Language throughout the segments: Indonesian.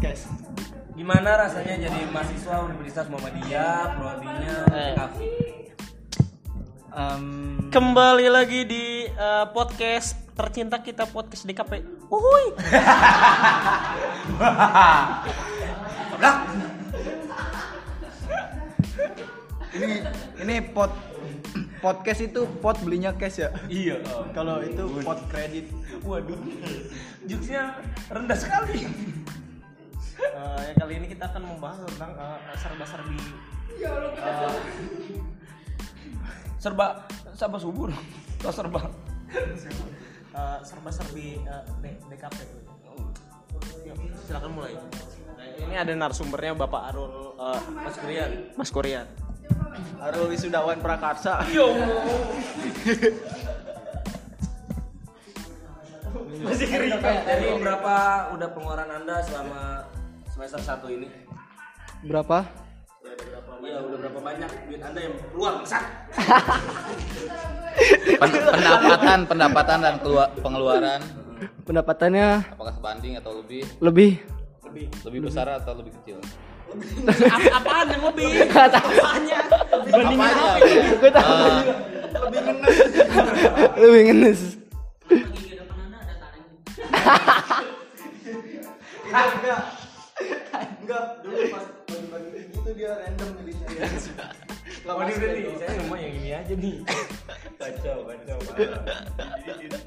podcast. Gimana rasanya jadi mahasiswa Universitas Muhammadiyah, prodinya Eh. Em, Kembali lagi di eh, podcast tercinta kita podcast DKP. Uhuy. ini ini pot podcast itu pot belinya cash ya. Iya. Kalau itu pot kredit. Waduh, jokesnya rendah sekali. Eh, ya kali ini kita akan membahas tentang eh, serba-serbi eh, Serba, serba subur. Atau serba. eh, serba-serbi D- DKP. Yuk, silakan mulai. Nah, ini ada narasumbernya Bapak Arul eh, Mas Krian. Mas Korean. Arul Wisudawan Prakarsa. Ya Allah. Masih Jadi berapa udah pengeluaran Anda selama semester 1 ini? Berapa? Iya, udah berapa banyak duit Anda yang keluar besar? Pen- pendapatan pendapatan dan pengeluaran Pendapatannya apakah sebanding atau lebih lebih lebih besar atau lebih kecil Ap- apaan yang lebih? Apanya? Dibandingin apa apa? aja Gue tahu. Eh, lebih ngenes. Enggak. Enggak, dulu pas bagi-bagi gitu dia random jadi saya. Ini udah nih, saya cuma yang ini aja nih. Kacau, kacau.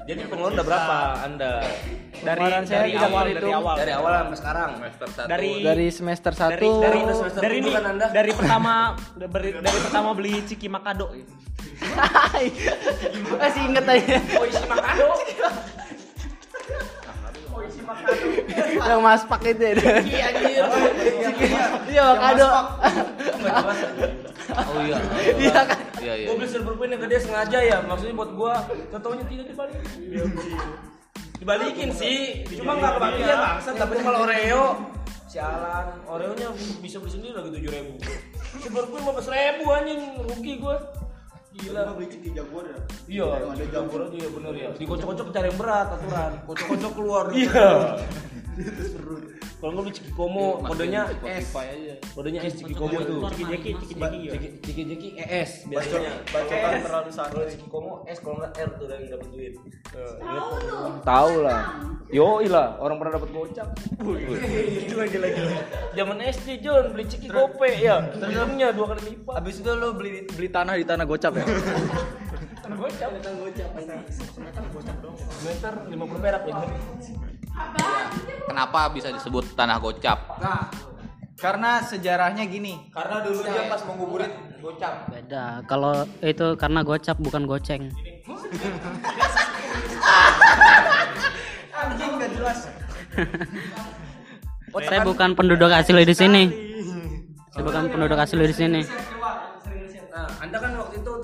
Jadi pengeluaran udah berapa Anda? Dari Kemarin saya dari awal menghitung. dari awal. Dari awal sampai sekarang. semester satu Dari Dari semester 1 dari dari semester dari ini kan Anda? dari pertama dari, dari pertama beli ciki makado. Masih inget aja. Oh, isi makado. Yang maspak itu ya. Iya anjir. Iya, makado. oh iya Iya kan? iya iya Gue beli silver pin yang gede sengaja ya, maksudnya buat gua. Contohnya tidak dibalikin. Dibalikin sih, cuma nggak kebagian bangsa. Tapi kalau Oreo, sialan. Oreonya bisa beli sendiri lagi tujuh ribu. Silver pin lima ribu anjing, rugi gua. Gila. beli ciki jaguar ya. Iya, ada jamur aja ya bener ya. Dikocok-kocok cari yang berat aturan. Kocok-kocok keluar. Iya. Kalau nggak beli Ciki Komo, kodenya S. aja Kodenya S Ciki Komo itu. Ciki jeki ciki jeki ya. Ciki Jeki ES biasanya. Bacotan S. terlalu santai. Kalau Ciki Komo S kalau nggak R tuh yang dapat duit. Tahu lah. Yo lah, orang pernah dapat gocap. Gila gila gila. Zaman SD John beli Ciki Gope ya. Terusnya dua kali lipat. Abis itu lo beli beli tanah di tanah gocap ya? Tanah gocap, tanah gocap. Meter 50 perak ya. Kenapa bisa disebut tanah gocap Nah, karena sejarahnya gini. Karena dulu dia pas mau nguburin gocap. Beda. Kalau itu karena gocap bukan goceng. Anjing gak jelas. Saya bukan penduduk asli di sini. Saya bukan penduduk asli di sini.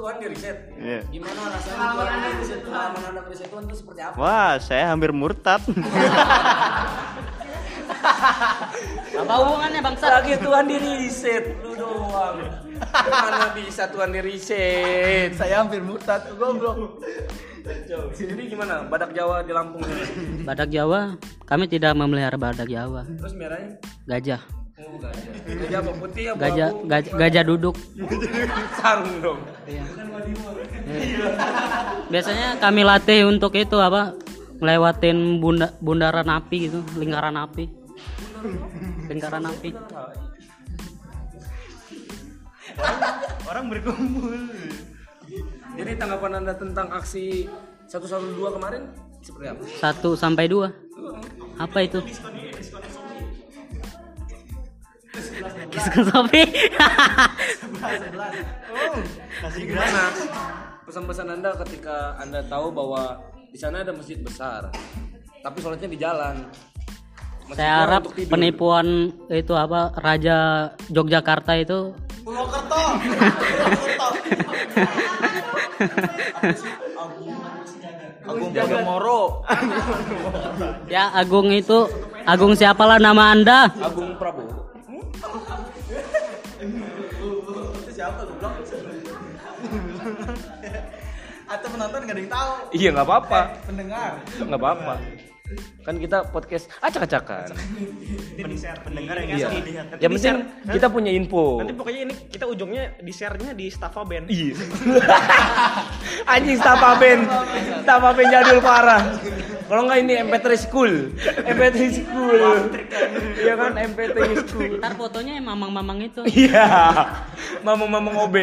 Tuhan di riset. Iya. Gimana rasanya Tuhan di riset? Pengalaman Anda riset Tuhan itu seperti apa? Wah, saya hampir murtad. Apa hubungannya bangsa? Lagi Tuhan di riset, lu doang. Mana bisa Tuhan di riset? Saya hampir murtad, goblok. Jadi gimana? Badak Jawa di Lampung ini. Badak Jawa, kami tidak memelihara badak Jawa. Terus merahnya? Gajah. Gajah. Gajah apa putih apa? Gajah gajah, gajah duduk. sarung dong. Biasanya kami latih untuk itu apa? Ngelewatin bunda, bundaran api gitu, lingkaran api. Lingkaran api. Orang berkumpul. Jadi tanggapan Anda tentang aksi 112 kemarin seperti apa? Satu sampai dua. Apa itu? Kisah sapi. Gimana pesan-pesan Anda ketika Anda tahu bahwa di sana ada masjid besar, tapi sholatnya di jalan. Masjidnya Saya harap penipuan itu apa Raja Yogyakarta itu Agung Podomoro. ya Agung itu Agung siapalah nama Anda? Agung Prabowo. Atau penonton gak ada yang tahu. Iya nggak apa-apa, Pendengar. nggak apa-apa. Kan kita podcast acak-acakan. Share pendengar yang Iya. Yang penting share- kita punya info. Nanti pokoknya ini kita ujungnya di share-nya di Staffa Band. Iya. Anjing Stapa Band. Stapa Band jadul parah. Kalau enggak ini MP3 School. MP3 School. Iya kan MP3 School. Ntar fotonya yang mamang-mamang itu. Iya. Mamang-mamang OB.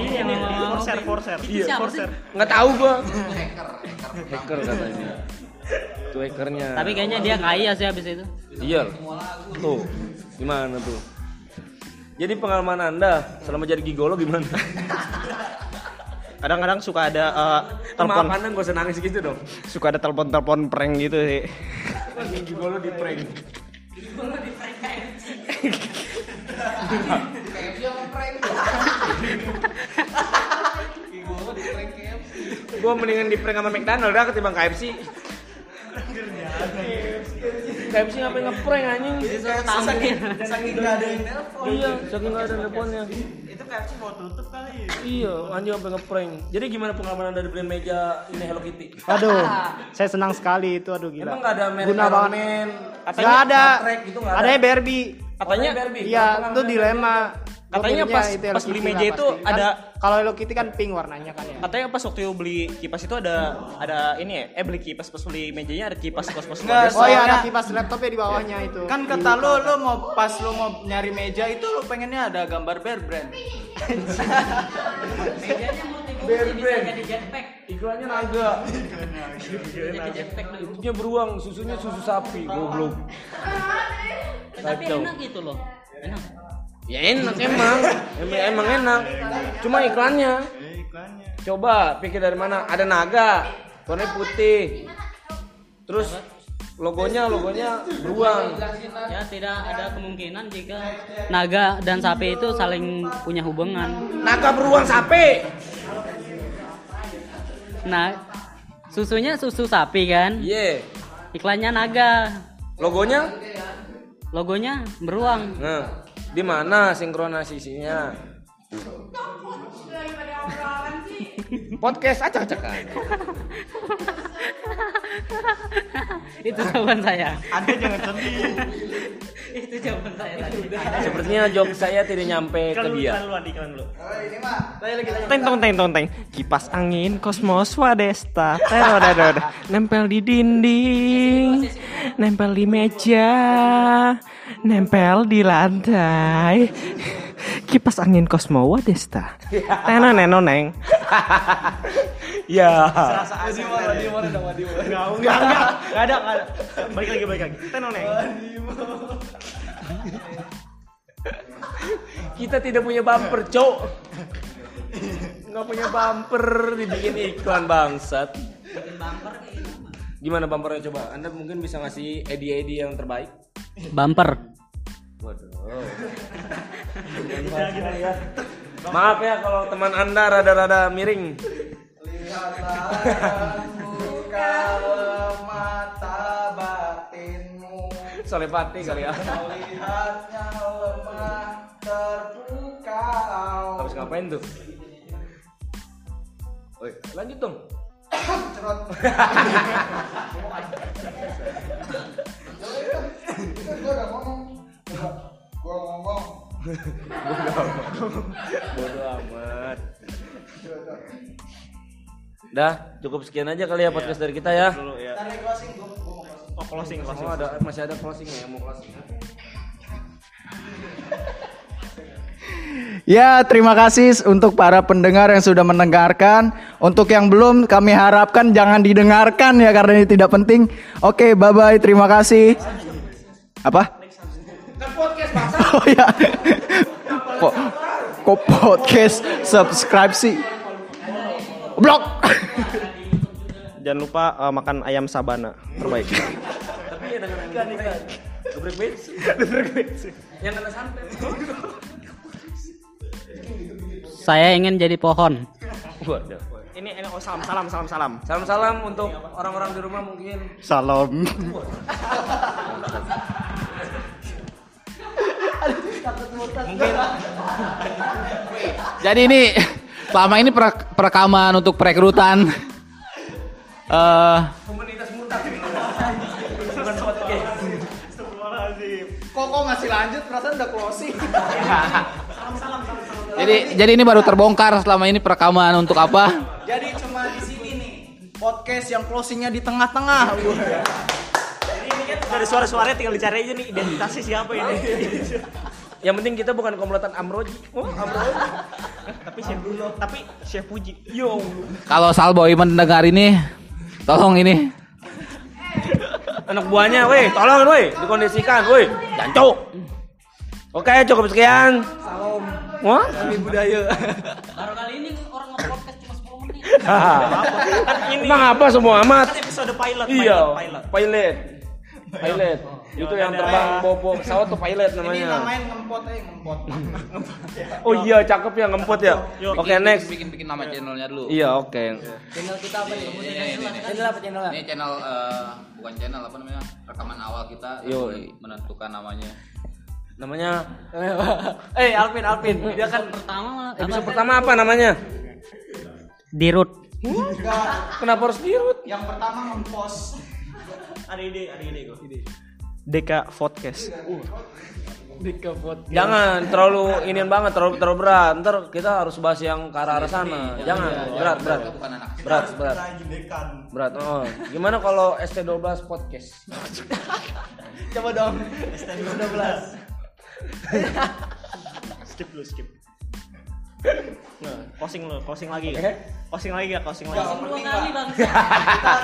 iya, mamang-mamang. For share, for share. Itu siapa for sih? share. Enggak tahu gua. Hacker, hacker katanya. Itu hackernya. Tapi kayaknya dia kaya sih habis itu. Iya. Tuh. Gimana tuh? Jadi pengalaman Anda selama jadi gigolo gimana? Kadang-kadang suka ada eh, telepon Maaf Anda gak usah nangis gitu dong. suka ada telepon-telepon prank gitu sih. Gigolo di prank. Gue mendingan di prank sama McDonald dah ketimbang KFC. KFC ngapain ngeprank anjing? saking saking nggak ada yang telepon Iya, saking nggak ada teleponnya. Itu KFC mau tutup kali. Iya, anjing sampai ngeprank. Jadi gimana pengalaman anda beliin meja ini Hello Kitty? Aduh, saya senang sekali itu aduh gila. Emang nggak ada merek Guna banget. Man? Nggak ada. Trek gitu ada? Adanya Barbie. Katanya Barbie. Iya, itu dilema. Katanya pas- Hello pas beli meja itu pasti. Kan ada- kalau Hello Kitty kan pink warnanya kan ya. Katanya pas waktu beli kipas itu ada ada ini ya, eh beli kipas pas beli mejanya ada kipas kipas Nggak. Oh iya ada kipas laptopnya di bawahnya itu. Kan kata lo, lo mau pas lo mau nyari meja itu lo pengennya ada gambar bear brand. Mejanya Bear brand. jadi jetpack. Iklannya naga. Hidupnya beruang, susunya susu sapi, goblok. Tapi enak gitu loh. Enak. Ya enak emang. emang, emang enak. Cuma iklannya. Coba pikir dari mana? Ada naga, warnanya putih. Terus logonya logonya beruang. Ya tidak ada kemungkinan jika naga dan sapi itu saling punya hubungan. Naga beruang sapi. Nah, susunya susu sapi kan? Iya. Iklannya naga, Logonya? logonya beruang. Nah, di mana sinkronisasinya? Podcast acak-acakan. itu jawaban saya. Ada jangan sedih. itu jawaban saya tadi. Sepertinya jok saya tidak nyampe ke dia. iklan dulu, iklan dulu. Saya lagi tanya. Teng tong teng tong teng. Kipas angin Cosmos Wadesta. Terodododo. Nempel di dinding. Nempel di meja. Nempel di lantai. Kipas angin Cosmo Wadesta. Tenong nenong neng. Ya. Enggak, enggak, enggak ada, enggak ada. Balik lagi, balik lagi. Tenong neng. Kita tidak punya bumper, cok. Nggak punya bumper, dibikin iklan bangsat. Gimana bumpernya coba? Anda mungkin bisa ngasih edi-edi yang terbaik? Bumper. Waduh. Maaf ya kalau teman Anda rada-rada miring. Lihatlah muka mata batinmu. Solepati kali ya. Melihatnya lemah terpukau. Harus ngapain tuh? Oi, lanjut dong. Cerot. Udah ngomong. Gua ngomong. Bodoh amat. Dah, cukup sekian aja kali ya podcast dari kita ya. Dulu ya. Tarik closing gua gua mau closing. Oh, closing, closing. Oh, ada masih ada closing ya yang mau closing. Ya, terima kasih untuk para pendengar yang sudah mendengarkan. Untuk yang belum, kami harapkan jangan didengarkan ya karena ini tidak penting. Oke, bye bye. Terima kasih. Apa? Oh ya. Kok, kok podcast subscribe sih? Blok. Jangan lupa eh, makan ayam sabana terbaik. Tapi ya dengan ikan ikan. Bensin. Bensin. Yang kena santet. Saya ingin jadi pohon. Ini ini oh, salam salam salam salam. Salam-salam untuk orang-orang di rumah mungkin. Salam. Jadi ini selama ini perekaman untuk perekrutan. Eh, kok kok masih lanjut? Perasaan udah closing. Jadi jadi ini baru terbongkar selama ini perekaman untuk apa? Jadi cuma di sini nih podcast yang closingnya di tengah-tengah. Jadi ini kan dari suara-suaranya tinggal dicari aja nih identitasnya siapa ini. Yang penting kita bukan komplotan Amroji. Oh, Amroji. tapi chef tapi chef Puji. Yo. Kalau Salboy mendengar ini, tolong ini Anak buahnya, weh, tolong weh, dikondisikan, weh. Jancuk. Oke, cukup sekian. Salam. Wah? budaya. Baru kali ini orang nge-podcast cuma 10 menit. Kan ini Emang apa semua amat? kan episode pilot, Iya, pilot, pilot. pilot. Pilot. Itu yang terbang bobo pesawat tuh pilot Ini namanya. ngempot eh ngempot. Oh iya, cakep ya ngempot ya. Oke, next. bikin bikin nama channelnya dulu. Iya, oke. Channel kita apa nih? Channel apa channel? Ini channel eh, bukan channel apa namanya? Rekaman awal kita Yo. menentukan namanya. Namanya Eh, Alvin, Alvin. Dia kan Pertama episode pertama apa namanya? Dirut. Kenapa harus dirut? Yang pertama ngempos. Ada ide, ada ide gue. Deka podcast. Jangan terlalu inian banget, terlalu terlalu berat. Ntar kita harus bahas yang ke arah arah sana. Jangan, berat, berat. Anak. Berat, berat. Berat. Oh. Gimana kalau ST12 podcast? Coba dong. Skip dulu, skip. Nah, closing lu, closing lagi. Closing lagi ya, closing lagi. Dua kali bang. Kita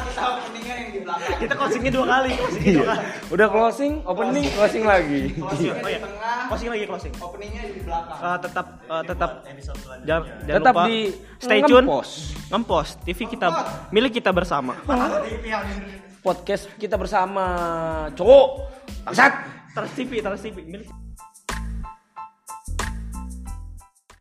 kita openingnya yang di belakang. Kita closingnya dua kali, closingnya dua kali. Udah closing, opening, closing lagi. Closingnya Oh iya, di tengah, closing lagi closing. openingnya di belakang. Eh, tetap eh, tetap jangan, jangan Tetap lupa di stay tune ngempos. ngempos TV kita milik kita bersama Podcast kita bersama cowok. Bangsat. Trans TV Trans TV milik